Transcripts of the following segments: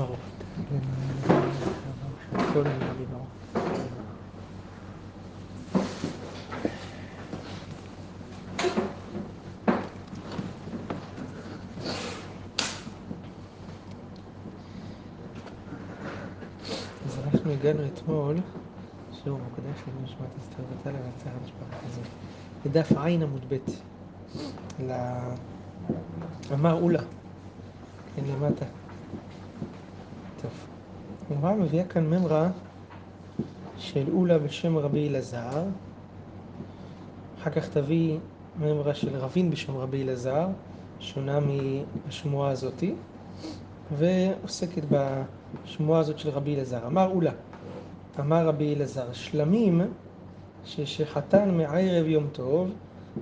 דבר. אז אנחנו הגענו אתמול, שיעור מוקדש לנשמת אסתר ותלה והצער משפחת הזה. בדף ע' עמוד ב', אמר אולה, כן למטה. הגמרא מביאה כאן ממרה של אולה בשם רבי אלעזר, אחר כך תביא ממרה של רבין בשם רבי אלעזר, שונה מהשמועה הזאתי, ועוסקת בשמועה הזאת של רבי אלעזר. אמר אולה, אמר רבי אלעזר, שלמים ששחטן מערב יום טוב,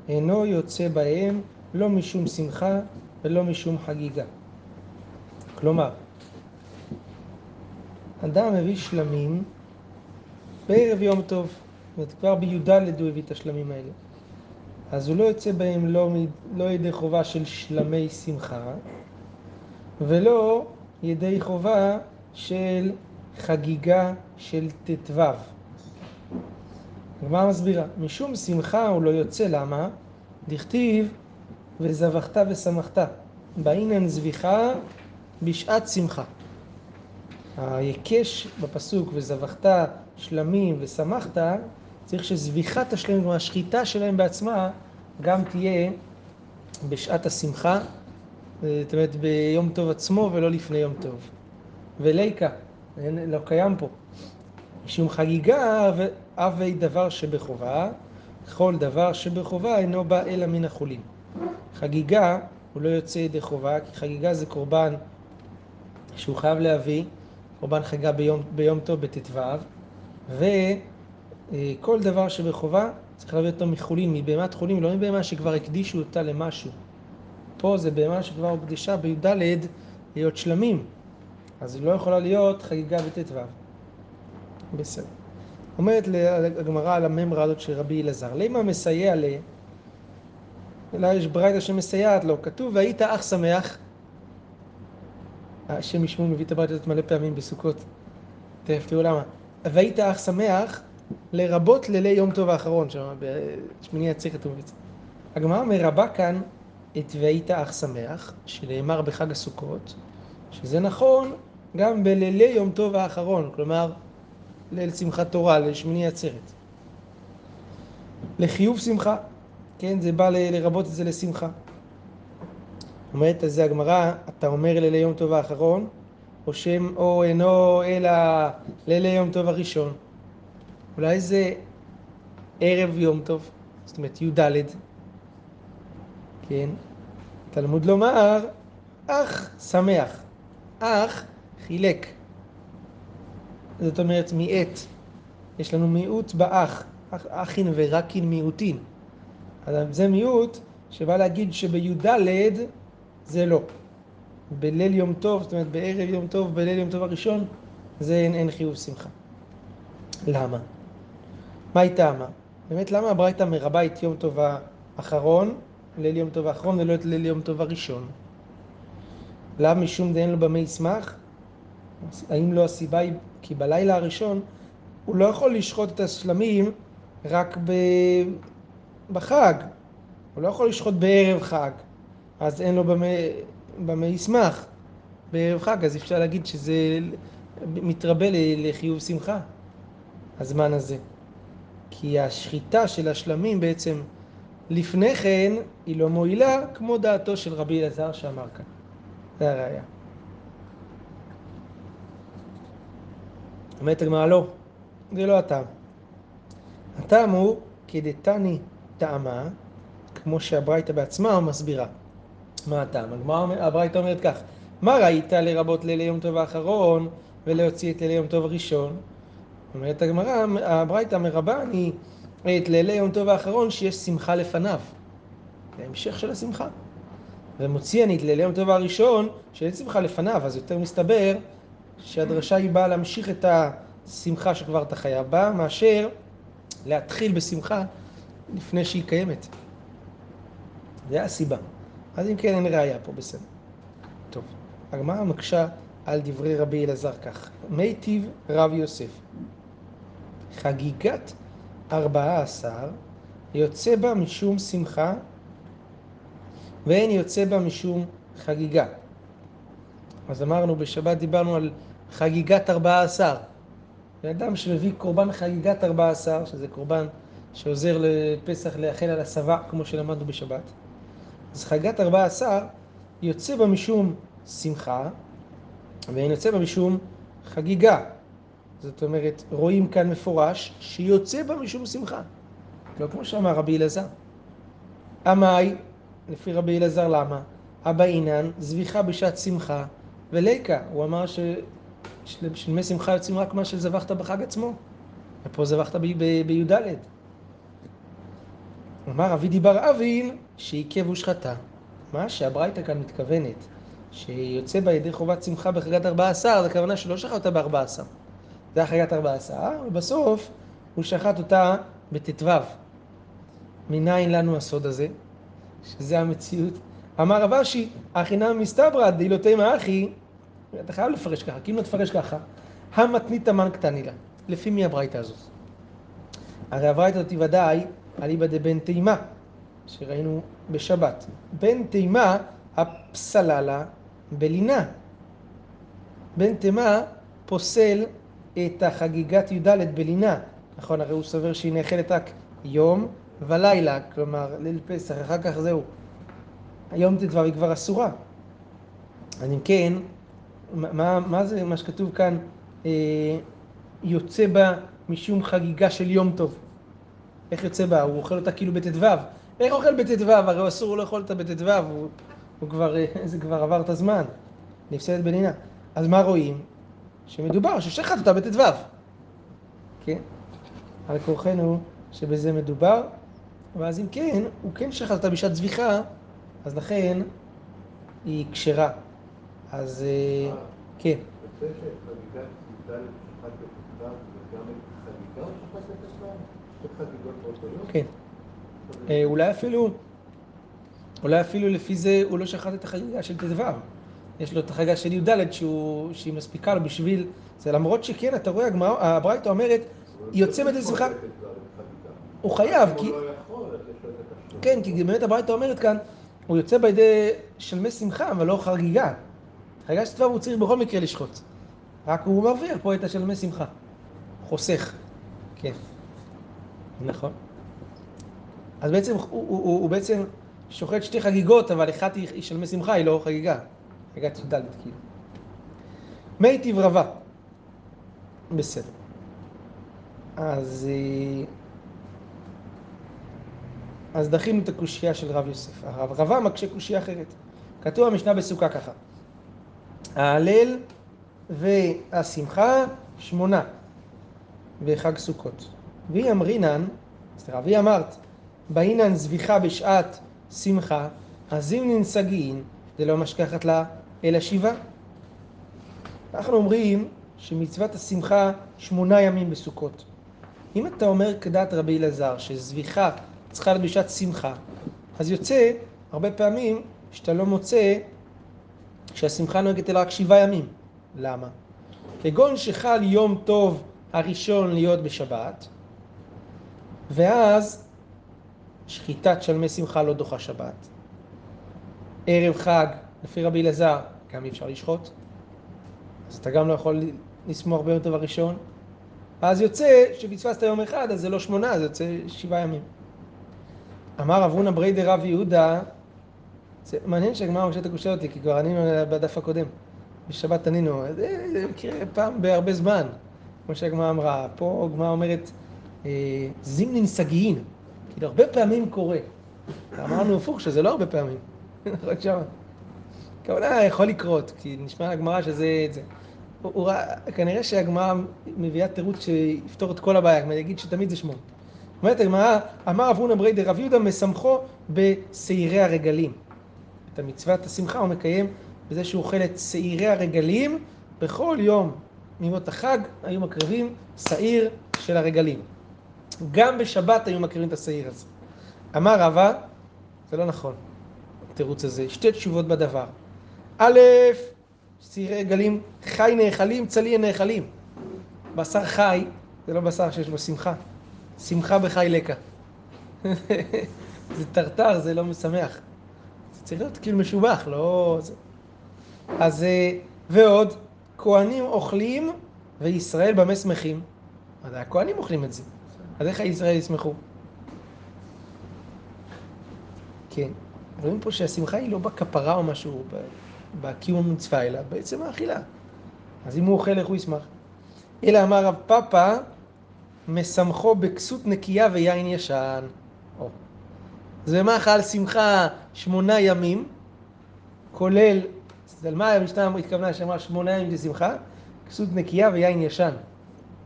אינו יוצא בהם לא משום שמחה ולא משום חגיגה. כלומר, אדם מביא שלמים בערב יום טוב, זאת אומרת, כבר בי"ד הוא הביא את השלמים האלה. אז הוא לא יוצא בהם לא, לא ידי חובה של שלמי שמחה, ולא ידי חובה של חגיגה של ט"ו. הגמרא מסבירה, משום שמחה הוא לא יוצא, למה? דכתיב וזבחת ושמחת, באינן זביחה בשעת שמחה. ההיקש בפסוק וזבחת שלמים ושמחת, צריך שזביחת השלמים, כלומר השחיטה שלהם בעצמה, גם תהיה בשעת השמחה, זאת אומרת ביום טוב עצמו ולא לפני יום טוב. וליקה, לא קיים פה. משום חגיגה אבי דבר שבחובה, כל דבר שבחובה אינו בא אלא מן החולים. חגיגה הוא לא יוצא ידי חובה, כי חגיגה זה קורבן שהוא חייב להביא, קורבן חגיגה ביום, ביום טוב בט"ו, וכל דבר שבחובה צריך להביא אותו מחולין, מבהמת חולין, לא מבהמה שכבר הקדישו אותה למשהו. פה זה בהמה שכבר הוקדשה בי"ד להיות שלמים, אז היא לא יכולה להיות חגיגה בט"ו. בסדר. אומרת הגמרא על הממרה הזאת של רבי אלעזר, למה מסייע ל... אלא יש ברייתא שמסייעת לו, כתוב והיית אך שמח, השם ישמעו מביא את הברייתא הזאת מלא פעמים בסוכות, תכף תראו למה, והיית אך שמח לרבות לילי יום טוב האחרון, שם בשמיני עצרת כתוב את זה. הגמרא מרבה כאן את והיית אך שמח, שנאמר בחג הסוכות, שזה נכון גם בלילי יום טוב האחרון, כלומר ליל שמחת תורה, לשמיני עצרת. לחיוב שמחה, כן, זה בא לרבות את זה לשמחה. אומרת על זה הגמרא, אתה אומר לילי יום טוב האחרון, או שם, או אינו אלא לילי יום טוב הראשון. אולי זה ערב יום טוב, זאת אומרת י"ד, כן? תלמוד לומר, אך שמח, אך חילק. זאת אומרת מיעט. יש לנו מיעוט באח, אח, אחין ורקין מיעוטין. אז זה מיעוט שבא להגיד שבי"ד זה לא. בליל יום טוב, זאת אומרת בערב יום טוב, בליל יום טוב הראשון, זה אין, אין חיוב שמחה. למה? מה היא טעמה? באמת למה הברייתא מרבה את יום טוב האחרון, ליל יום טוב האחרון, ולא את ליל יום טוב הראשון? למה משום דאין לו במה ישמח? האם לא הסיבה היא כי בלילה הראשון הוא לא יכול לשחוט את השלמים רק ב... בחג, הוא לא יכול לשחוט בערב חג, אז אין לו במה, במה ישמח בערב חג, אז אפשר להגיד שזה מתרבה לחיוב שמחה, הזמן הזה. כי השחיטה של השלמים בעצם לפני כן היא לא מועילה כמו דעתו של רבי אלעזר שאמר כאן. זה הראייה. אומרת הגמרא לא, זה לא הטעם. הטעם הוא כדתני טעמה, כמו שהברייתא בעצמה מסבירה. מה הטעם? הברייתא אומרת כך, מה ראית לרבות ליל יום טוב האחרון ולהוציא את ליל יום טוב הראשון? אומרת הגמרא, הברייתא מרבה אני את לילי יום טוב האחרון שיש שמחה לפניו. זה המשך של השמחה. ומוציא אני את לילי יום טוב הראשון שאין שמחה לפניו, אז יותר מסתבר שהדרשה היא באה להמשיך את השמחה שכבר אתה חייב בה, מאשר להתחיל בשמחה לפני שהיא קיימת. זה הסיבה. אז אם כן אין ראייה פה, בסדר. טוב, הגמרא מקשה על דברי רבי אלעזר כך. מיטיב רב יוסף, חגיגת ארבעה עשר יוצא בה משום שמחה ואין יוצא בה משום חגיגה. אז אמרנו בשבת דיברנו על חגיגת ארבעה עשר. אדם שמביא קורבן חגיגת ארבעה עשר, שזה קורבן שעוזר לפסח לאחל על השבע, כמו שלמדנו בשבת. אז חגיגת ארבעה עשר יוצא בה משום שמחה, ואין יוצא בה משום חגיגה. זאת אומרת, רואים כאן מפורש שיוצא בה משום שמחה. לא כמו שאמר רבי אלעזר. עמאי, לפי רבי אלעזר, למה? אבא אינן, זביחה בשעת שמחה וליקה. הוא אמר ששלמי שמחה יוצאים רק מה שזבחת בחג עצמו. ופה זבחת בי"ד. אמר אבי דיבר אבין שעיכב ושחטה. מה שהברייתא כאן מתכוונת, שיוצא בה ידי חובת שמחה בחגת ארבע עשר, זה הכוונה שלא שחט אותה בארבע עשר. זה החגת ארבע עשר, ובסוף הוא שחט אותה בט"ו. מניין לנו הסוד הזה? שזה המציאות. אמר רב אשי, הכי נמי מסתברא דילותי מאחי, אתה חייב לפרש ככה, כי אם לא תפרש ככה, המתנית המן קטני לה. לפי מי הברייתא הזאת? הרי הברייתא הזאת ודאי אליבא דבן תימה, שראינו בשבת. בן תימה, הפסלה לה בלינה. בן תימה פוסל את החגיגת י"ד בלינה. נכון, הרי הוא סובר שהיא נאכלת רק יום ולילה, כלומר ליל פסח, אחר כך זהו. היום ט"ו היא כבר אסורה. אז אם כן, מה, מה זה מה שכתוב כאן, אה, יוצא בה משום חגיגה של יום טוב? איך יוצא בה? הוא אוכל אותה כאילו בט"ו. איך אוכל בט"ו? הרי אסור לאכול אותה בט"ו, הוא, כבר, אה, זה כבר עבר את הזמן, נפסדת בלינה. אז מה רואים? שמדובר ששחט אותה בט"ו. כן? על כורחנו שבזה מדובר, ואז אם כן, הוא כן שחט אותה בשעת זביחה, אז לכן היא כשרה. אז אה, כן. כן. אה, אולי אפילו, אולי אפילו לפי זה הוא לא שחט את החגיגה של ט"ו. יש לו את החגיגה של י"ד שהיא מספיקה לו בשביל זה. למרות שכן, אתה רואה, הברייתא אומרת, היא יוצא מדי שמחה. הוא חייב, כי... כן, כי באמת הברייתא אומרת כאן, הוא יוצא בידי שלמי שמחה, אבל לא חגיגה. חגיגה של ט"ו הוא צריך בכל מקרה לשחוט. רק הוא מרוויח פה את השלמי שמחה. חוסך. כן. נכון. אז בעצם הוא, הוא, הוא, הוא בעצם שוחט שתי חגיגות, אבל אחת היא שלמי שמחה, היא לא חגיגה. חגיגת י"ד, כאילו. מי טיב רבה. בסדר. אז... אה, אז דחינו את הקושייה של רב יוסף. הרב רבה מקשה קושייה אחרת. כתוב במשנה בסוכה ככה: ההלל והשמחה שמונה בחג סוכות. והיא אמרינן, סליחה, והיא אמרת, באינן זביחה בשעת שמחה, אז אם ננסגין, זה לא משכחת לה אלא שבעה. אנחנו אומרים שמצוות השמחה שמונה ימים בסוכות. אם אתה אומר כדעת רבי אלעזר שזביחה צריכה להיות בשעת שמחה, אז יוצא הרבה פעמים שאתה לא מוצא שהשמחה נוהגת אלא רק שבעה ימים. למה? כגון שחל יום טוב הראשון להיות בשבת, ואז שחיטת שלמי שמחה לא דוחה שבת. ערב חג, לפי רבי אלעזר, גם אי אפשר לשחוט, אז אתה גם לא יכול לשמוח ביום טוב הראשון. אז יוצא שפספסת יום אחד, אז זה לא שמונה, זה יוצא שבעה ימים. אמר רב הונא ברי דרב יהודה, זה מעניין שהגמרא משה תקושר אותי, כי כבר ענינו בדף הקודם. בשבת ענינו, זה מקרה פעם בהרבה זמן, כמו שהגמרא אמרה. פה הגמרא אומרת, אה, זימנין סגיים, כאילו הרבה פעמים קורה. אמרנו הפוך, שזה לא הרבה פעמים. רק שם. כמובן יכול לקרות, כי נשמע לגמרא שזה זה. הוא, הוא, כנראה שהגמרא מביאה תירוץ שיפתור את כל הבעיה, כלומר יגיד שתמיד זה שמונה. אומרת הגמרא, אמר אבונה ברי דרב יהודה מסמכו בשעירי הרגלים. את המצוות השמחה הוא מקיים בזה שהוא אוכל את שעירי הרגלים בכל יום מימות החג היו מקריבים שעיר של הרגלים. גם בשבת היו מקריבים את השעיר הזה. אמר רבא, זה לא נכון, התירוץ הזה, שתי תשובות בדבר. א', צירי גלים, חי נאכלים, צלי נאכלים. בשר חי זה לא בשר שיש בו שמחה. שמחה בחי לקה. זה טרטר, זה לא משמח. זה צריך להיות כאילו משובח, לא... אז ועוד, כהנים אוכלים וישראל במה שמחים? הכהנים אוכלים את זה. אז איך הישראל ישמחו? כן. רואים פה שהשמחה היא לא בכפרה או משהו, בקיום המצווה, אלא בעצם האכילה. אז אם הוא אוכל, איך הוא ישמח? אלא אמר רב פאפא, משמחו בכסות נקייה ויין ישן. או. זה מאכל שמחה שמונה ימים, כולל, על מה המשנה התכוונה שאמרה שמונה ימים זה שמחה? כסות נקייה ויין ישן.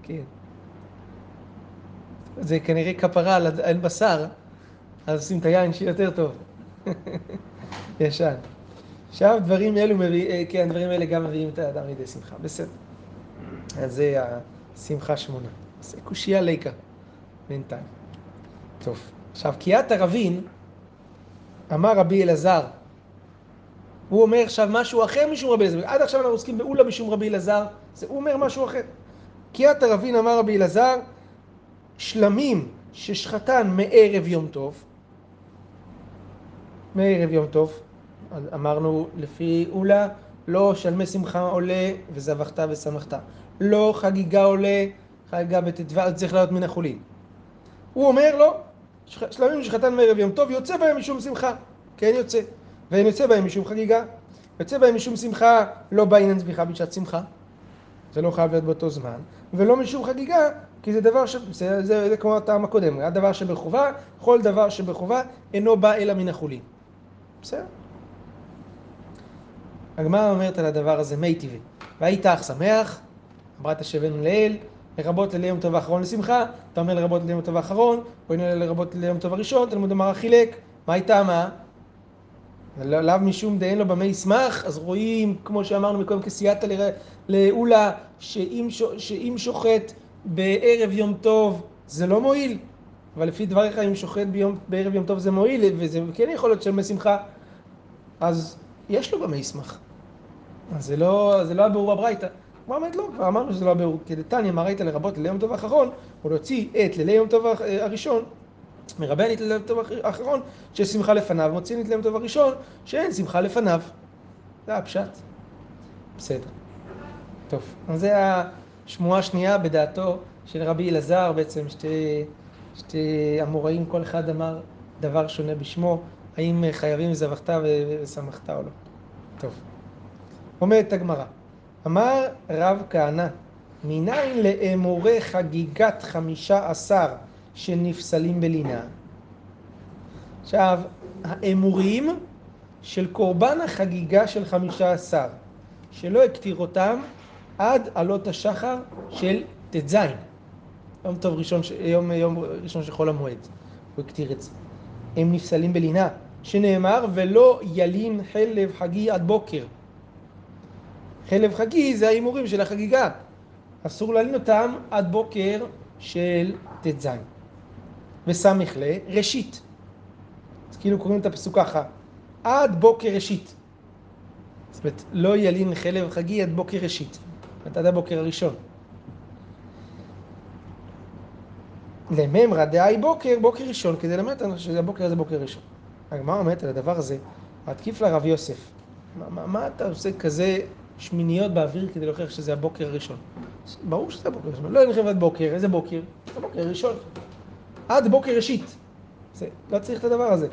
כן. זה כנראה כפרה על בשר, אז עושים את היין שיהיה יותר טוב. ישן. עכשיו דברים אלו מביא, אה, כן, דברים האלה גם מביאים את האדם לידי שמחה. בסדר. אז זה השמחה שמונה. זה קושייה ליקה, בינתיים. טוב. עכשיו, קיאת הרבין, אמר רבי אלעזר, הוא אומר עכשיו משהו אחר משום רבי אלעזר. עד עכשיו אנחנו עוסקים באולה משום רבי אלעזר, זה הוא אומר משהו אחר. קיאת הרבין, אמר רבי אלעזר, שלמים ששחטן מערב יום טוב, מערב יום טוב, אמרנו לפי אולה, לא שלמי שמחה עולה וזבחת ושמחת. לא חגיגה עולה, חגיגה בט"ו, צריך להיות מן החולין. הוא אומר לא, שלמים שחתן מערב יום טוב, יוצא בהם משום שמחה. כן יוצא. ואין יוצא בהם משום חגיגה. יוצא בהם משום שמחה, לא בעניין זביחה בשעת שמחה. זה לא חייב להיות באותו זמן. ולא משום חגיגה, כי זה דבר ש... זה, זה, זה כמו הטעם הקודם. הדבר שבחובה, כל דבר שבחובה אינו בא אלא מן החולין. בסדר? הגמרא אומרת על הדבר הזה מי טבעי. והיית אך שמח, אמרת שהבאנו לאל, לרבות ליום טוב האחרון לשמחה, אתה אומר לרבות ליום טוב האחרון, או לרבות ליום טוב הראשון, תלמוד אמר חילק, מה הייתה מה? לאו משום דאין לו במה ישמח, אז רואים, כמו שאמרנו מקודם, כסייעתא לאולה, שאם, שאם שוחט בערב יום טוב זה לא מועיל, אבל לפי דבריך אם שוחט ביום, בערב יום טוב זה מועיל, וזה כן יכול להיות של משמחה, אז יש לו במה ישמח. אז זה לא, זה לא הבירור בברייתא. הוא אמר לא, כבר אמרנו שזה לא הבירור. כדתניא מראית לרבות לילי יום טוב האחרון, או להוציא את לילי יום טוב הראשון, את לילי יום טוב האחרון, שיש שמחה לפניו, מוציאים את לילי יום טוב הראשון, שאין שמחה לפניו. זה הפשט. בסדר. טוב, אז זה השמועה השנייה בדעתו של רבי אלעזר, בעצם שתי, שתי אמוראים, כל אחד אמר דבר שונה בשמו, האם חייבים וזבחת ושמחת או לא. טוב. אומרת הגמרא, אמר רב כהנא, מניין לאמורי חגיגת חמישה עשר שנפסלים בלינה? עכשיו, האמורים של קורבן החגיגה של חמישה עשר, שלא הקטיר אותם עד עלות השחר של ט"ז, יום טוב ראשון, יום, יום ראשון של חול המועד, הוא הקטיר את זה. הם נפסלים בלינה, שנאמר ולא ילין חלב חגי עד בוקר. חלב חגי זה ההימורים של החגיגה. אסור להלין אותם עד בוקר של ט"ז. וסמך ל, ראשית. אז כאילו קוראים את הפסוק ככה, עד בוקר ראשית. זאת אומרת, לא ילין חלב חגי עד בוקר ראשית. זאת אומרת, עד הבוקר הראשון. לממרא דהי בוקר, בוקר ראשון, כדי ללמד אותנו שהבוקר הזה בוקר ראשון. הגמרא אומרת על הדבר הזה, מתקיף לרב יוסף. מה, מה, מה אתה עושה כזה שמיניות באוויר כדי להוכיח שזה הבוקר הראשון. ברור שזה הבוקר הראשון. לא אין לכם עד בוקר, איזה בוקר? זה הבוקר הראשון. עד בוקר ראשית. זה, לא צריך את הדבר הזה.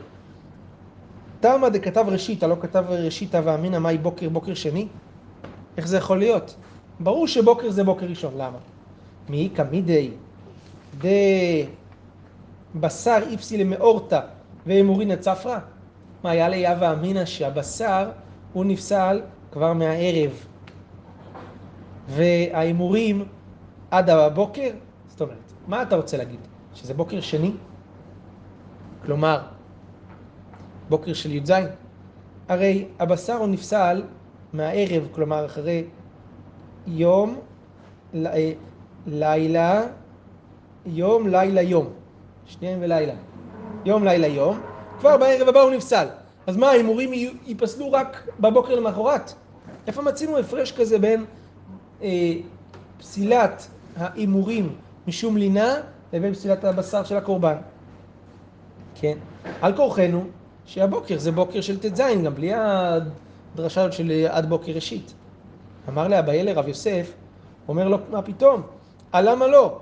תמה דכתב ראשיתא, לא כתב ראשיתא ואמינא מהי בוקר, בוקר שני? איך זה יכול להיות? ברור שבוקר זה בוקר ראשון, למה? מי קמידי דבשר איפסי למאורתא ואמורינא צפרא? מה היה ליה ואמינא שהבשר הוא נפסל כבר מהערב, וההימורים עד הבוקר, זאת אומרת, מה אתה רוצה להגיד? שזה בוקר שני? כלומר, בוקר של י"ז? הרי הבשר הוא נפסל מהערב, כלומר אחרי יום, אה, לילה, יום, לילה, יום. שניהם ולילה. יום, לילה, יום. כבר בערב הבא הוא נפסל. אז מה, ההימורים ייפסלו רק בבוקר למחרת? איפה מצינו הפרש כזה בין אה, פסילת ההימורים משום לינה לבין פסילת הבשר של הקורבן? כן. על כורחנו שהבוקר זה בוקר של ט"ז, גם בלי הדרשה של עד בוקר ראשית. אמר לאביי לרב יוסף, אומר לו, מה פתאום? אה, למה לא?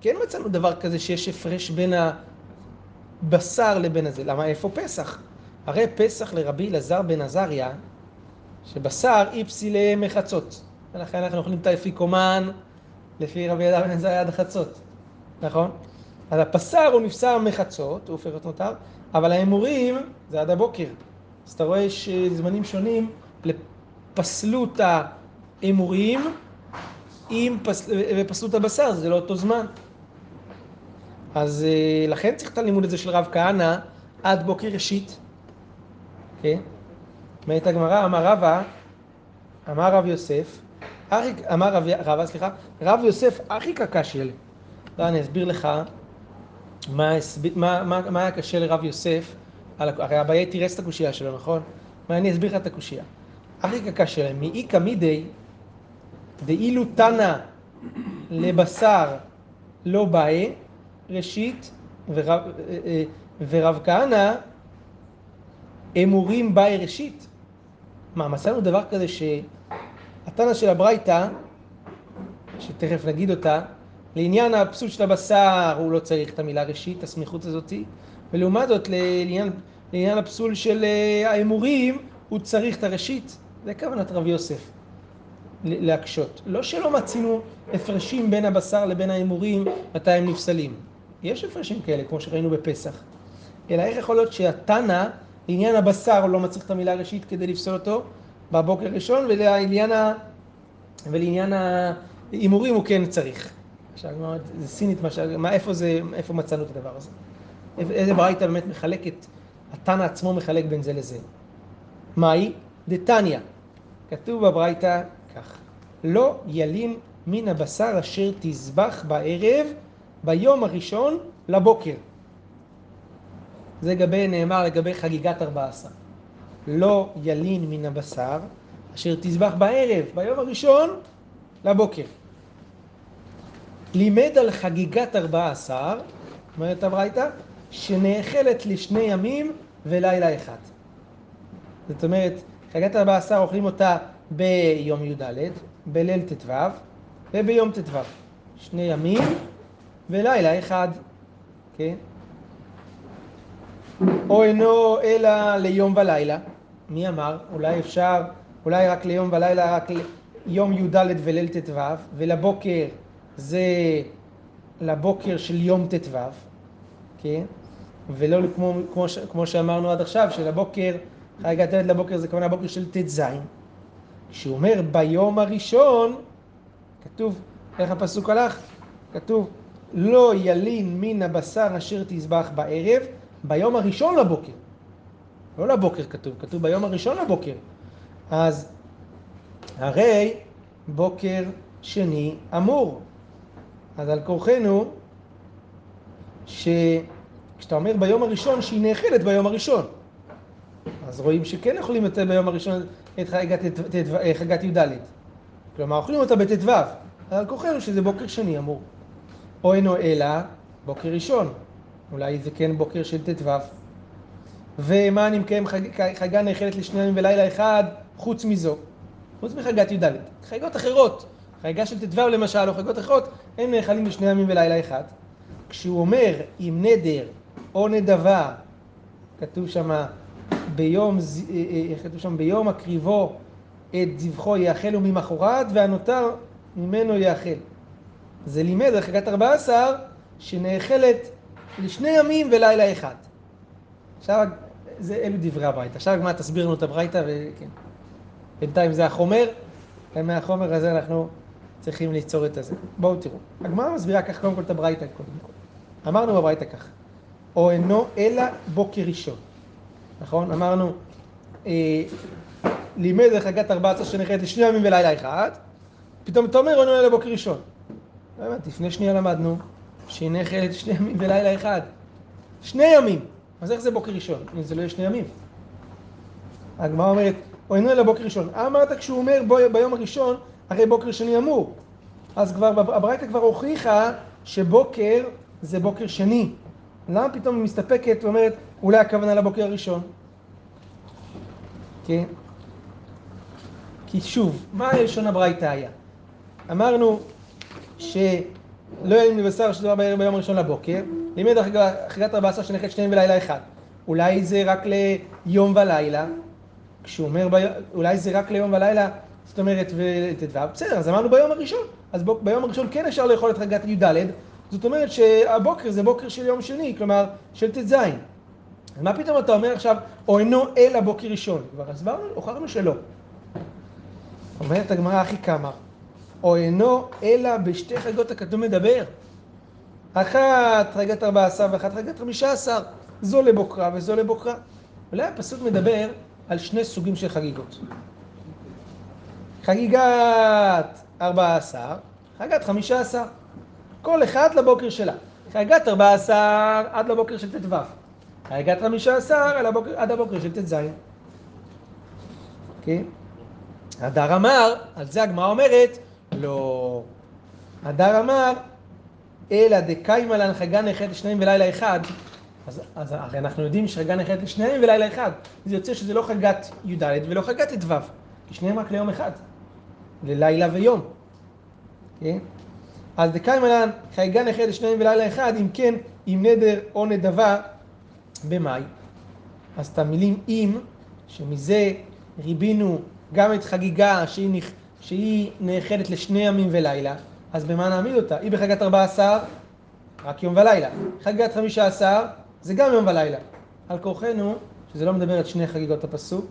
כן מצאנו דבר כזה שיש הפרש בין הבשר לבין הזה. למה איפה פסח? הרי פסח לרבי אלעזר בן עזריה, שבשר איפסי למחצות. ולכן אנחנו אוכלים את האפיקומן לפי רבי אלעזר בן עזריה עד החצות, נכון? אז הבשר הוא נפסר מחצות, הוא הופך להיות מותר, אבל ההימורים זה עד הבוקר. אז אתה רואה יש זמנים שונים לפסלות ההימורים עם פס... ופסלות הבשר, זה לא אותו זמן. אז אה, לכן צריך את הלימוד הזה של רב כהנא עד בוקר ראשית. כן? אומרת הגמרא, אמר רבא, אמר רב יוסף, אמר רב, רבא, סליחה, רב יוסף אחי קקשי לא, אני אסביר לך מה, מה, מה, מה היה קשה לרב יוסף, על, הרי אביי תירס את הקושייה שלו, נכון? אני אסביר לך את הקושייה. אחי קקשי להם, מאיכא מידי דאילו תנא לבשר לא באי, ראשית, ורב, אה, אה, ורב כהנא אמורים באי ראשית. מה, מצאנו דבר כזה שהתנא של הברייתא, שתכף נגיד אותה, לעניין הפסול של הבשר הוא לא צריך את המילה ראשית, הסמיכות הזאתי, ולעומת זאת לעניין, לעניין הפסול של אה, האמורים הוא צריך את הראשית. זה כוונת רב יוסף. להקשות. לא שלא מצינו הפרשים בין הבשר לבין ההימורים מתי הם נפסלים. יש הפרשים כאלה, כמו שראינו בפסח. אלא איך יכול להיות שהתנא, לעניין הבשר הוא לא מצריך את המילה הראשית כדי לפסול אותו בבוקר הראשון, ולעניין, ה... ולעניין ההימורים הוא כן צריך. עכשיו, זה סינית, מה, מה, איפה, זה, איפה מצאנו את הדבר הזה? איזה ברייתא באמת מחלקת, התנא עצמו מחלק בין זה לזה. מהי? דתניא. כתוב בברייתא כך: לא ילין מן הבשר אשר תזבח בערב ביום הראשון לבוקר. זה גבי, נאמר לגבי חגיגת ארבע עשר. לא ילין מן הבשר אשר תזבח בערב ביום הראשון לבוקר. לימד על חגיגת ארבע עשר, אומרת הברייתא, שנאכלת לשני ימים ולילה אחד. זאת אומרת, חגיגת ארבע עשר אוכלים אותה ביום י"ד, בליל ט"ו וביום ט"ו. שני ימים ולילה אחד, כן? או אינו אלא ליום ולילה. מי אמר? אולי אפשר, אולי רק ליום ולילה, רק יום י"ד וליל ט"ו, ולבוקר זה לבוקר של יום ט"ו, כן? ולא כמו, כמו, כמו שאמרנו עד עכשיו, שלבוקר, חגיגת ילד לבוקר זה כמובן הבוקר של ט"ז. כשהוא אומר ביום הראשון, כתוב, איך הפסוק הלך? כתוב, לא ילין מן הבשר אשר תזבח בערב, ביום הראשון לבוקר. לא לבוקר כתוב, כתוב ביום הראשון לבוקר. אז הרי בוקר שני אמור. אז על כורחנו, שכשאתה אומר ביום הראשון, שהיא נאכלת ביום הראשון. אז רואים שכן יכולים יותר ביום הראשון את חגת י"ד. כלומר, אוכלים אותה בט"ו, על כוחנו שזה בוקר שני אמור. או אינו אלא בוקר ראשון, אולי זה כן בוקר של ט"ו. ומה אני מקיים חגה נאכלת לשני ימים ולילה אחד, חוץ מזו, חוץ מחגת י"ד. חגות אחרות, חגה של ט"ו למשל, או חגות אחרות, הם נאכלים לשני ימים ולילה אחד. כשהוא אומר עם נדר או נדבה, כתוב שמה ביום, אה, אה, איך כתוב שם? ביום הקריבו את זבחו יאכל וממחרת, והנותר ממנו יאכל. זה לימד על ארבע עשר, שנאכלת לשני ימים ולילה אחד. עכשיו, זה, אלו דברי הברייתא. עכשיו הגמרא תסביר לנו את הברייתא, וכן. בינתיים זה החומר, ומהחומר הזה אנחנו צריכים ליצור את הזה. בואו תראו. הגמרא מסבירה כך קודם כל את הברייתא קודם כל. אמרנו בברייתא כך, או אינו אלא בוקר ראשון. נכון? אמרנו, אה, לימד לחגת ארבע עשרה שנחלת לשני ימים ולילה אחד, פתאום אתה אומר, עונה לבוקר ראשון. לא הבנתי, לפני שנייה למדנו שהיא שני ימים ולילה אחד. שני ימים. אז איך זה בוקר ראשון? אם זה לא יהיה שני ימים. הגמרא אומרת, או אינו אלא בוקר ראשון. אמרת כשהוא אומר בו, ביום הראשון, הרי בוקר שני אמור. אז כבר, הברייתא כבר הוכיחה שבוקר זה בוקר שני. למה פתאום היא מסתפקת ואומרת, אולי הכוונה לבוקר הראשון? כן? כי שוב, מה לשון הברייתא היה? אמרנו שלא יהיה לבשר של דבר בערב ביום הראשון לבוקר, לימד אחריית ארבע עשר שנכת שניהם בלילה אחד. אולי זה רק ליום ולילה, כשהוא אומר. אולי זה רק ליום ולילה, זאת אומרת, וט"ו, בסדר, אז אמרנו ביום הראשון. אז ב... ביום הראשון כן אפשר לאכול את חגת י"ד, זאת אומרת שהבוקר זה בוקר של יום שני, כלומר של ט"ז. אז מה פתאום אתה אומר עכשיו, או אינו אלא בוקר ראשון? כבר הסברנו, הוכחנו שלא. אומרת הגמרא הכי כמה, או אינו אלא בשתי חגות הכתוב מדבר. אחת חגת ארבע עשר ואחת חגת חמישה עשר, זו לבוקרה וזו לבוקרה. אולי הפסוק מדבר על שני סוגים של חגיגות. חגיגת ארבע עשר, חגת חמישה עשר. כל אחד לבוקר שלה. חגיגת ארבע עשר עד לבוקר של ט"ו. חגיגת חמישה עשר עד הבוקר של ט"ז. כן? הדר אמר, על זה הגמרא אומרת, לא. הדר אמר, אלא דקיימא לן חגה נחת לשניהם ולילה אחד. אז, אז הרי אנחנו יודעים שחגה נחת לשניהם ולילה אחד. זה יוצא שזה לא חגת י"ד ולא חגת ט"ו, כי שניהם רק ליום אחד. ללילה ויום. כן? אז דקיימא לן חגה נחת לשניהם ולילה אחד, אם כן, עם נדר או נדבה במאי. אז את המילים אם, שמזה ריבינו גם את חגיגה שהיא, נכ... שהיא נאחדת לשני ימים ולילה, אז במה נעמיד אותה? היא בחגיגת ארבע עשר, רק יום ולילה. חגיגת חמישה עשר, זה גם יום ולילה. על כורחנו, שזה לא מדבר את שני חגיגות הפסוק,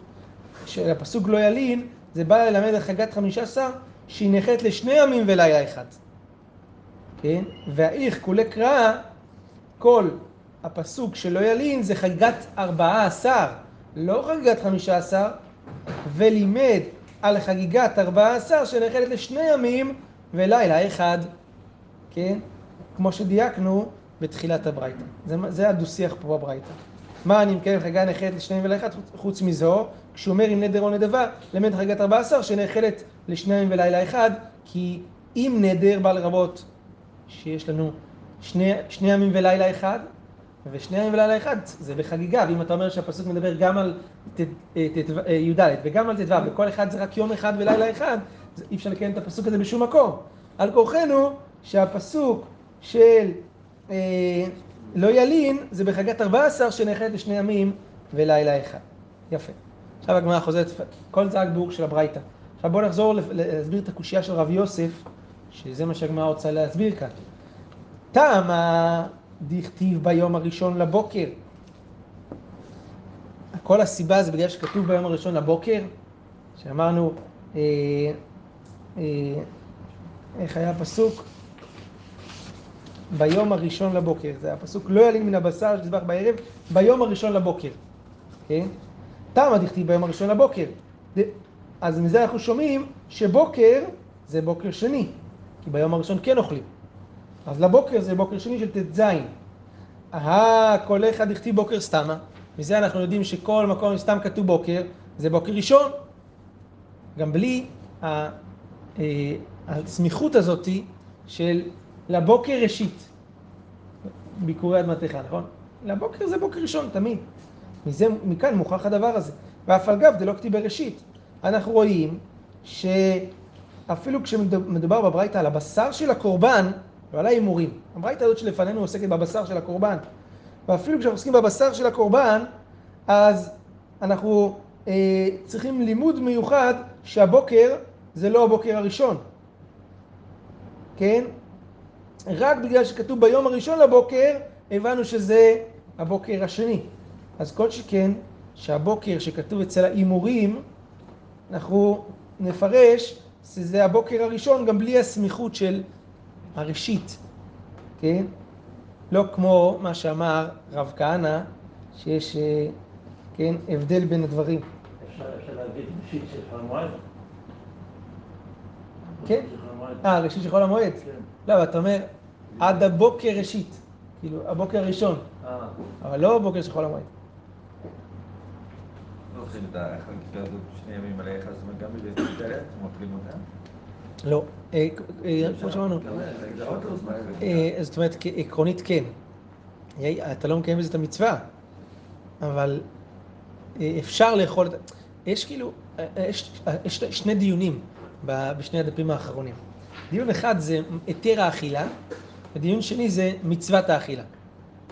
שהפסוק לא ילין, זה בא ללמד על חגיגת חמישה עשר, שהיא נאחדת לשני ימים ולילה אחד. כן? והאיך כולי קרא, כל הפסוק שלא ילין זה חגיגת ארבעה עשר, לא חגיגת חמישה עשר, ולימד על חגיגת ארבעה עשר שנאחדת לשני ימים ולילה אחד, כן? כמו שדייקנו בתחילת הברייתא. זה, זה הדו-שיח פה בברייתא. מה אני מקיים חגיגה נאחדת לשניים ולאחד חוץ מזו, אומר עם נדר או נדבה, למד חגיגת ארבעה עשר שנאחדת לשניים ולילה אחד, כי אם נדר בא לרבות שיש לנו שני, שני ימים ולילה אחד, ושני ימים ולילה אחד זה בחגיגה, ואם אתה אומר שהפסוק מדבר גם על אה, י"ד וגם על ט"ו, וכל אחד זה רק יום אחד ולילה אחד, אי אפשר לקיים את הפסוק הזה בשום מקום. על כורחנו שהפסוק של אה, לא ילין זה בחגת 14 שנאחדת לשני ימים ולילה אחד. יפה. עכשיו הגמרא חוזרת, כל זה ביאור של הברייתא. עכשיו בואו נחזור להסביר את הקושייה של רבי יוסף, שזה מה שהגמרא רוצה להסביר כאן. טעמה דכתיב ביום הראשון לבוקר. כל הסיבה זה בגלל שכתוב ביום הראשון לבוקר, שאמרנו, אה, אה, איך היה הפסוק? ביום הראשון לבוקר, זה הפסוק לא ילין מן הבשר שתזבח בערב, ביום הראשון לבוקר, כן? תמה דכתיב ביום הראשון לבוקר. אז מזה אנחנו שומעים שבוקר זה בוקר שני, כי ביום הראשון כן אוכלים. אז לבוקר זה בוקר שני של ט"ז. אהה, כל אחד הכתיב בוקר סתמה. מזה אנחנו יודעים שכל מקום סתם כתוב בוקר, זה בוקר ראשון. גם בלי אה, הסמיכות הזאתי של לבוקר ראשית. ביקורי אדמתך, נכון? לבוקר זה בוקר ראשון, תמיד. מזה, מכאן מוכח הדבר הזה. ואף על גב זה לא כתיב בראשית. אנחנו רואים שאפילו כשמדובר בברייתא על הבשר של הקורבן, לא על ההימורים. הברייתא הזאת שלפנינו עוסקת בבשר של הקורבן. ואפילו כשאנחנו עוסקים בבשר של הקורבן, אז אנחנו אה, צריכים לימוד מיוחד שהבוקר זה לא הבוקר הראשון. כן? רק בגלל שכתוב ביום הראשון לבוקר, הבנו שזה הבוקר השני. אז כל שכן, שהבוקר שכתוב אצל ההימורים, אנחנו נפרש שזה הבוקר הראשון גם בלי הסמיכות של הראשית, כן? לא כמו מה שאמר רב כהנא, שיש, אה, כן, הבדל בין הדברים. אפשר להגיד ראשית של חול המועד? כן. אה, ראשית של חול המועד? כן. לא, אתה אומר, עד הבוקר ראשית. כאילו, הבוקר הראשון. אה. אבל לא הבוקר של חול המועד. אנחנו אוכלים את החגיגה הזאת שני ימים עליך, אז גם משתלת, אתם אוכלים אותה? לא. אה, אה, כמו שאמרנו, לא. אה, זאת אומרת, עקרונית כן. אתה לא מקיים בזה את המצווה, אבל אפשר לאכול, יש כאילו, יש, שני דיונים בשני הדפים האחרונים. דיון אחד זה היתר האכילה, ודיון שני זה מצוות האכילה.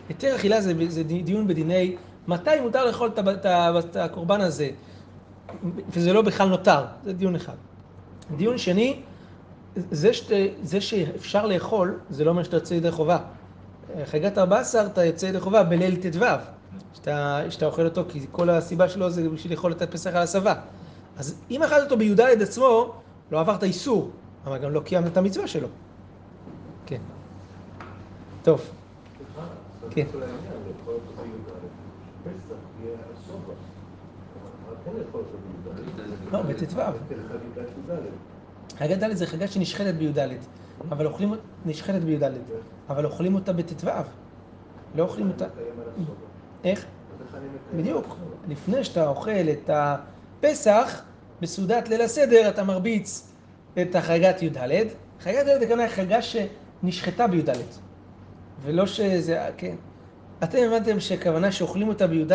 היתר אכילה זה, זה דיון בדיני מתי מותר לאכול את, הקורבן הזה, וזה לא בכלל נותר, זה דיון אחד. דיון שני, זה, שת, זה שאפשר לאכול, זה לא אומר שאתה יוצא ידי חובה. חגיגת 14 אתה יוצא ידי חובה בליל ט"ו, שאתה, שאתה אוכל אותו, כי כל הסיבה שלו זה בשביל לאכול את הפסח על הסבה. אז אם אכלת אותו בי"ד עצמו, לא עברת איסור, אבל גם לא קיימת את המצווה שלו. כן. טוב. כן. לא, בט"ו. חגת ד' זה חגה שנשחטת בי"ד, אבל אוכלים, נשחטת בי"ד, אבל אוכלים אותה בט"ו. לא אוכלים אותה... איך? בדיוק. לפני שאתה אוכל את הפסח, בסעודת ליל הסדר אתה מרביץ את החגת י"ד. חגת י"ד הכוונה היא חגה שנשחטה בי"ד. ולא שזה... כן. אתם הבנתם שהכוונה שאוכלים אותה בי"ד,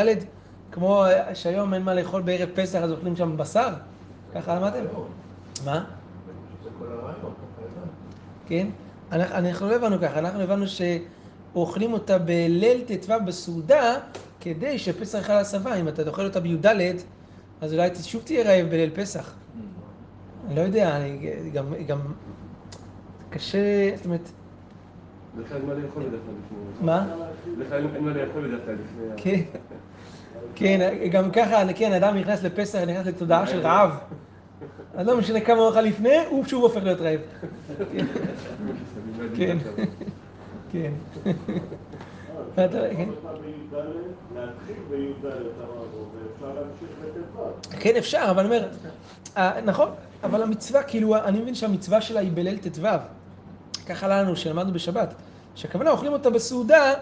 כמו שהיום אין מה לאכול בערב פסח אז אוכלים שם בשר? ככה למדתם? מה? כן? אנחנו, לא הבנו ככה, אנחנו הבנו שאוכלים אותה בליל ט"ו בסעודה, כדי שפסח על הסבה, אם אתה אוכל אותה בי"ד, אז אולי שוב תהיה רעב בליל פסח. אני לא יודע, אני גם, גם קשה, זאת אומרת, לך אין מה לאכול בדרך כלל לפני... מה? לך אין אין מה לאכול בדרך כלל לפני... כן, כן, גם ככה, כן, אדם נכנס לפסח, נכנס לתודעה של רעב. אז לא משנה כמה הוא אכל לפני, הוא שוב הופך להיות רעב. כן, כן. כן. להתחיל בי"ד אמרנו, ואפשר להמשיך בט"ו. כן אפשר, אבל אני אומר, אה, נכון, אבל המצווה, כאילו, אני מבין שהמצווה שלה היא בליל ט"ו. ככה לנו, שלמדנו בשבת. שהכוונה, אוכלים אותה בסעודה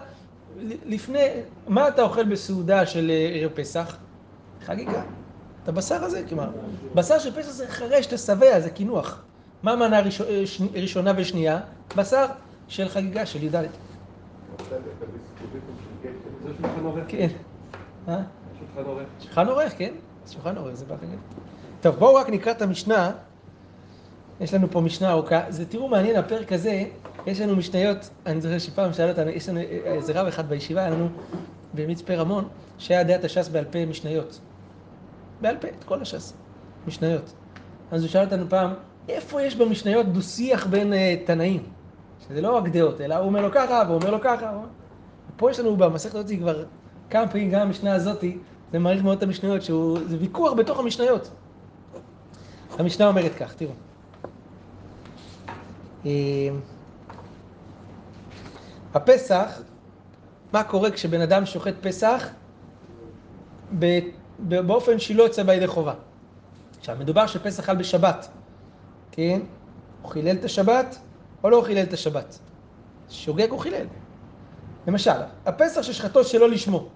לפני, מה אתה אוכל בסעודה של אה, ערב פסח? חגיגה. את הבשר הזה, כלומר, בשר של פסח זה חרש, זה שבע, זה קינוח. מה המנה הראשו- אה, ראשונה ושנייה? בשר של חגיגה, של י"ד. כן. אה? שולחן עורך. כן? שולחן עורך, זה בחגיגה. טוב, בואו רק נקרא את המשנה. יש לנו פה משנה ארוכה. זה, תראו, מעניין, הפרק הזה, יש לנו משניות, אני זוכר שפעם שאל אותנו, יש לנו אה, איזה רב אחד בישיבה, היה לנו במצפה רמון, שהיה יודע את הש"ס בעל פה משניות. בעל פה, את כל הש"ס, משניות. אז הוא שאל אותנו פעם, איפה יש במשניות דו-שיח בין אה, תנאים? שזה לא רק דעות, אלא הוא אומר לו ככה, והוא אומר לו ככה. פה יש לנו במסכת הזאת כבר כמה פעמים, גם המשנה הזאת, זה מעריך מאוד את המשניות, שהוא, זה ויכוח בתוך המשניות. המשנה אומרת כך, תראו. אה, הפסח, מה קורה כשבן אדם שוחט פסח באופן שלא יוצא בידי חובה. עכשיו, מדובר שפסח חל בשבת, כן? הוא חילל את השבת או לא חילל את השבת? שוגג הוא חילל. למשל, הפסח ששחטו שלא לשמו.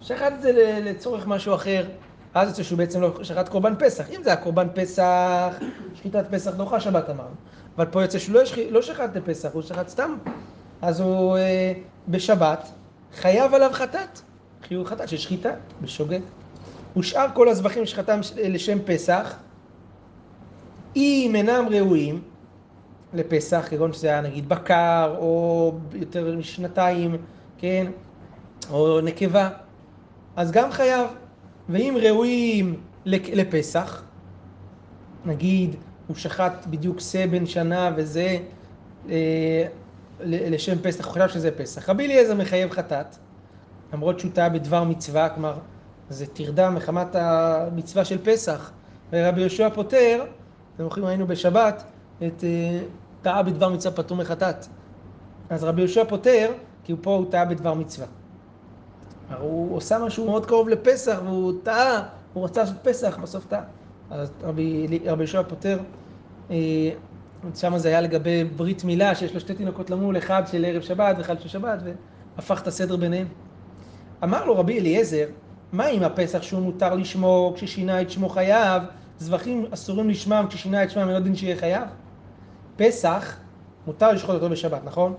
שחט את זה לצורך משהו אחר, אז יוצא שהוא בעצם לא שחט קורבן פסח. אם זה היה קורבן פסח, שחיטת פסח דוחה שבת אמרנו. אבל פה יוצא שהוא לא, שח- שחט לפסח, הוא שחט סתם. אז הוא אה, בשבת חייב עליו חטאת. חיוב חטאת של שחיטה, בשוגג. ושאר כל הזבחים שחטם ש- לשם פסח, אם אינם ראויים לפסח, כגון שזה היה נגיד בקר, או יותר משנתיים, כן, או נקבה, אז גם חייב. ואם ראויים לפ- לפסח, נגיד הוא שחט בדיוק שא בן שנה וזה אה, לשם פסח, הוא חשב שזה פסח. רבי אליעזר מחייב חטאת, למרות שהוא טעה בדבר מצווה, כלומר, זה טרדה מחמת המצווה של פסח. ורבי יהושע פוטר, אתם זוכרים, היינו בשבת, את אה, טעה בדבר מצווה פטור מחטאת. אז רבי יהושע פוטר, כי פה הוא טעה בדבר מצווה. הוא עושה משהו מאוד קרוב לפסח, והוא טעה, הוא רצה לעשות פסח, בסוף טעה. אז רבי יהושע פוטר, אה, שם זה היה לגבי ברית מילה, שיש לו שתי תינוקות למול, אחד של ערב שבת ואחד של שבת, והפך את הסדר ביניהם. אמר לו רבי אליעזר, מה עם הפסח שהוא מותר לשמו כששינה את שמו חייב, זבחים אסורים לשמם כששינה את שמם, אין עוד דין שיהיה חייב? פסח, מותר לשחוט אותו בשבת, נכון?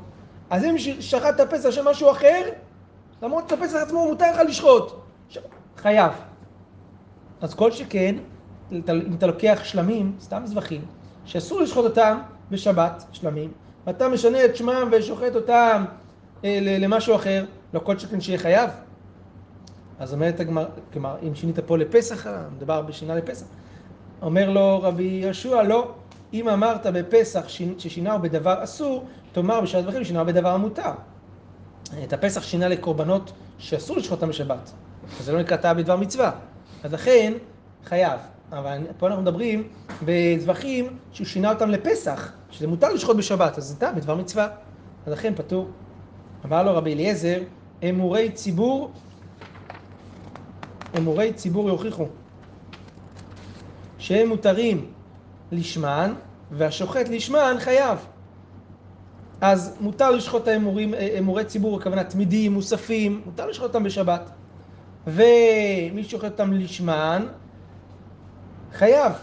אז אם ש- שחטת פסח של משהו אחר, למרות שהפסח עצמו מותר לך לשחוט, ש... חייב. אז כל שכן, אם אתה- לוקח שלמים, סתם זבחים, שאסור לשחוט אותם בשבת, שלמים, ואתה משנה את שמם ושוחט אותם אה, למשהו אחר, לא כל שכן שיהיה חייב. אז אומרת הגמרא, כלומר, אם שינית פה לפסח, מדובר בשינה לפסח. אומר לו רבי יהושע, לא, אם אמרת בפסח שינ- ששינהו בדבר אסור, תאמר בשעת דברים שינהו בדבר המותר. את הפסח שינה לקורבנות שאסור לשחוט אותם בשבת, אז זה לא נקרא טעה בדבר מצווה. אז לכן, חייב. אבל פה אנחנו מדברים בזבחים שהוא שינה אותם לפסח, שזה מותר לשחוט בשבת, אז זה בדבר מצווה. אז לכן פטור. אמר לו רבי אליעזר, אמורי ציבור, אמורי ציבור יוכיחו שהם מותרים לשמן, והשוחט לשמן חייב. אז מותר לשחוט האמורים, אמורי ציבור, הכוונה תמידים, מוספים, מותר לשחוט אותם בשבת. ומי ששוחט אותם לשמן, חייב.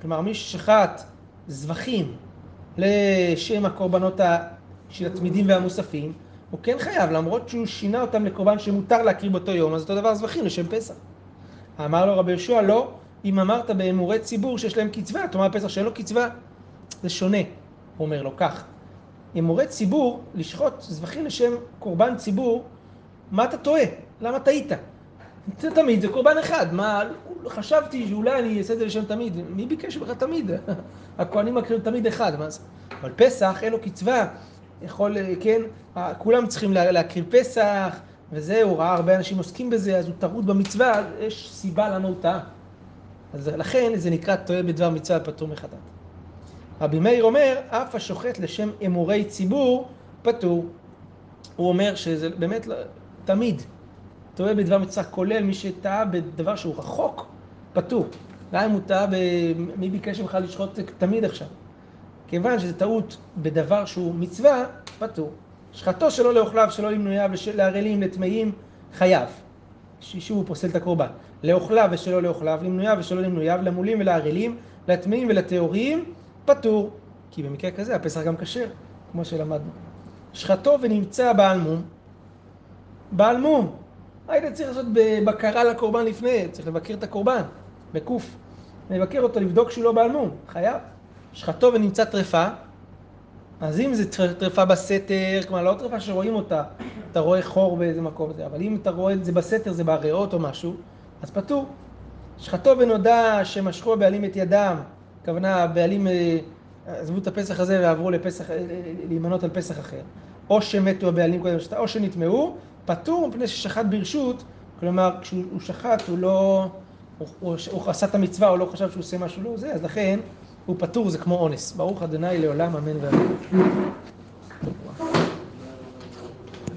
כלומר, מי ששחט זבחים לשם הקורבנות של התמידים והמוספים, הוא כן חייב, למרות שהוא שינה אותם לקורבן שמותר להקריב באותו יום, אז אותו דבר זבחים לשם פסח. אמר לו רבי יהושע, לא, אם אמרת באמורי ציבור שיש להם קצבה, תאמר פסח שאין לו קצבה, זה שונה. הוא אומר לו כך, אמורי ציבור, לשחוט זבחים לשם קורבן ציבור, מה אתה טועה? למה טעית? זה תמיד, זה קורבן אחד, מה, חשבתי שאולי אני אעשה את זה לשם תמיד, מי ביקש בכלל תמיד? הכהנים מקריבים תמיד אחד, מה זה? אבל פסח, אין לו קצבה, יכול, כן, כולם צריכים לה- להקריב פסח, וזהו, הוא ראה הרבה אנשים עוסקים בזה, אז הוא טרוד במצווה, יש סיבה למה הוא טעה. אז לכן זה נקרא טועה בדבר מצווה פטור מחטאת. רבי מאיר אומר, אף השוחט לשם אמורי ציבור פטור. הוא אומר שזה באמת לא, תמיד טועה בדבר מצווה, כולל מי שטעה בדבר שהוא רחוק, פטור. גם אם הוא טעה ב... מי ביקש ממך לשחוט תמיד עכשיו? כיוון שזו טעות בדבר שהוא מצווה, פטור. שחטו שלא לאוכליו, שלא למנוייו, לערלים, לטמאים, חייב. שוב הוא פוסל את הקורבן. לאוכליו ושלא לאוכליו, למנוייו ושלא למנוייו, למולים ולערלים, לטמאים ולטהורים, פטור. כי במקרה כזה הפסח גם כשר, כמו שלמדנו. שחטו ונמצא בעל מום, בעל מום. היית צריך לעשות בקרה לקורבן לפני, צריך לבקר את הקורבן, בקוף. לבקר אותו, לבדוק שהוא לא בעל מום, חייב. שחטו ונמצא טרפה, אז אם זה טרפה בסתר, כלומר לא טרפה שרואים אותה, אתה רואה חור באיזה מקום, וזה, אבל אם אתה רואה את זה בסתר, זה בריאות או משהו, אז פטור. שחטו ונודע שמשכו הבעלים את ידם, הכוונה הבעלים אה, עזבו את הפסח הזה ועברו לפסח, אה, להימנות על פסח אחר. או שמתו הבעלים קודם, או שנטמעו, פטור מפני ששחט ברשות, כלומר כשהוא שחט הוא לא, הוא, הוא, הוא עשה את המצווה, הוא לא חשב שהוא עושה משהו לא זה, אז לכן הוא פטור, זה כמו אונס. ברוך ה' לעולם, אמן ואמן.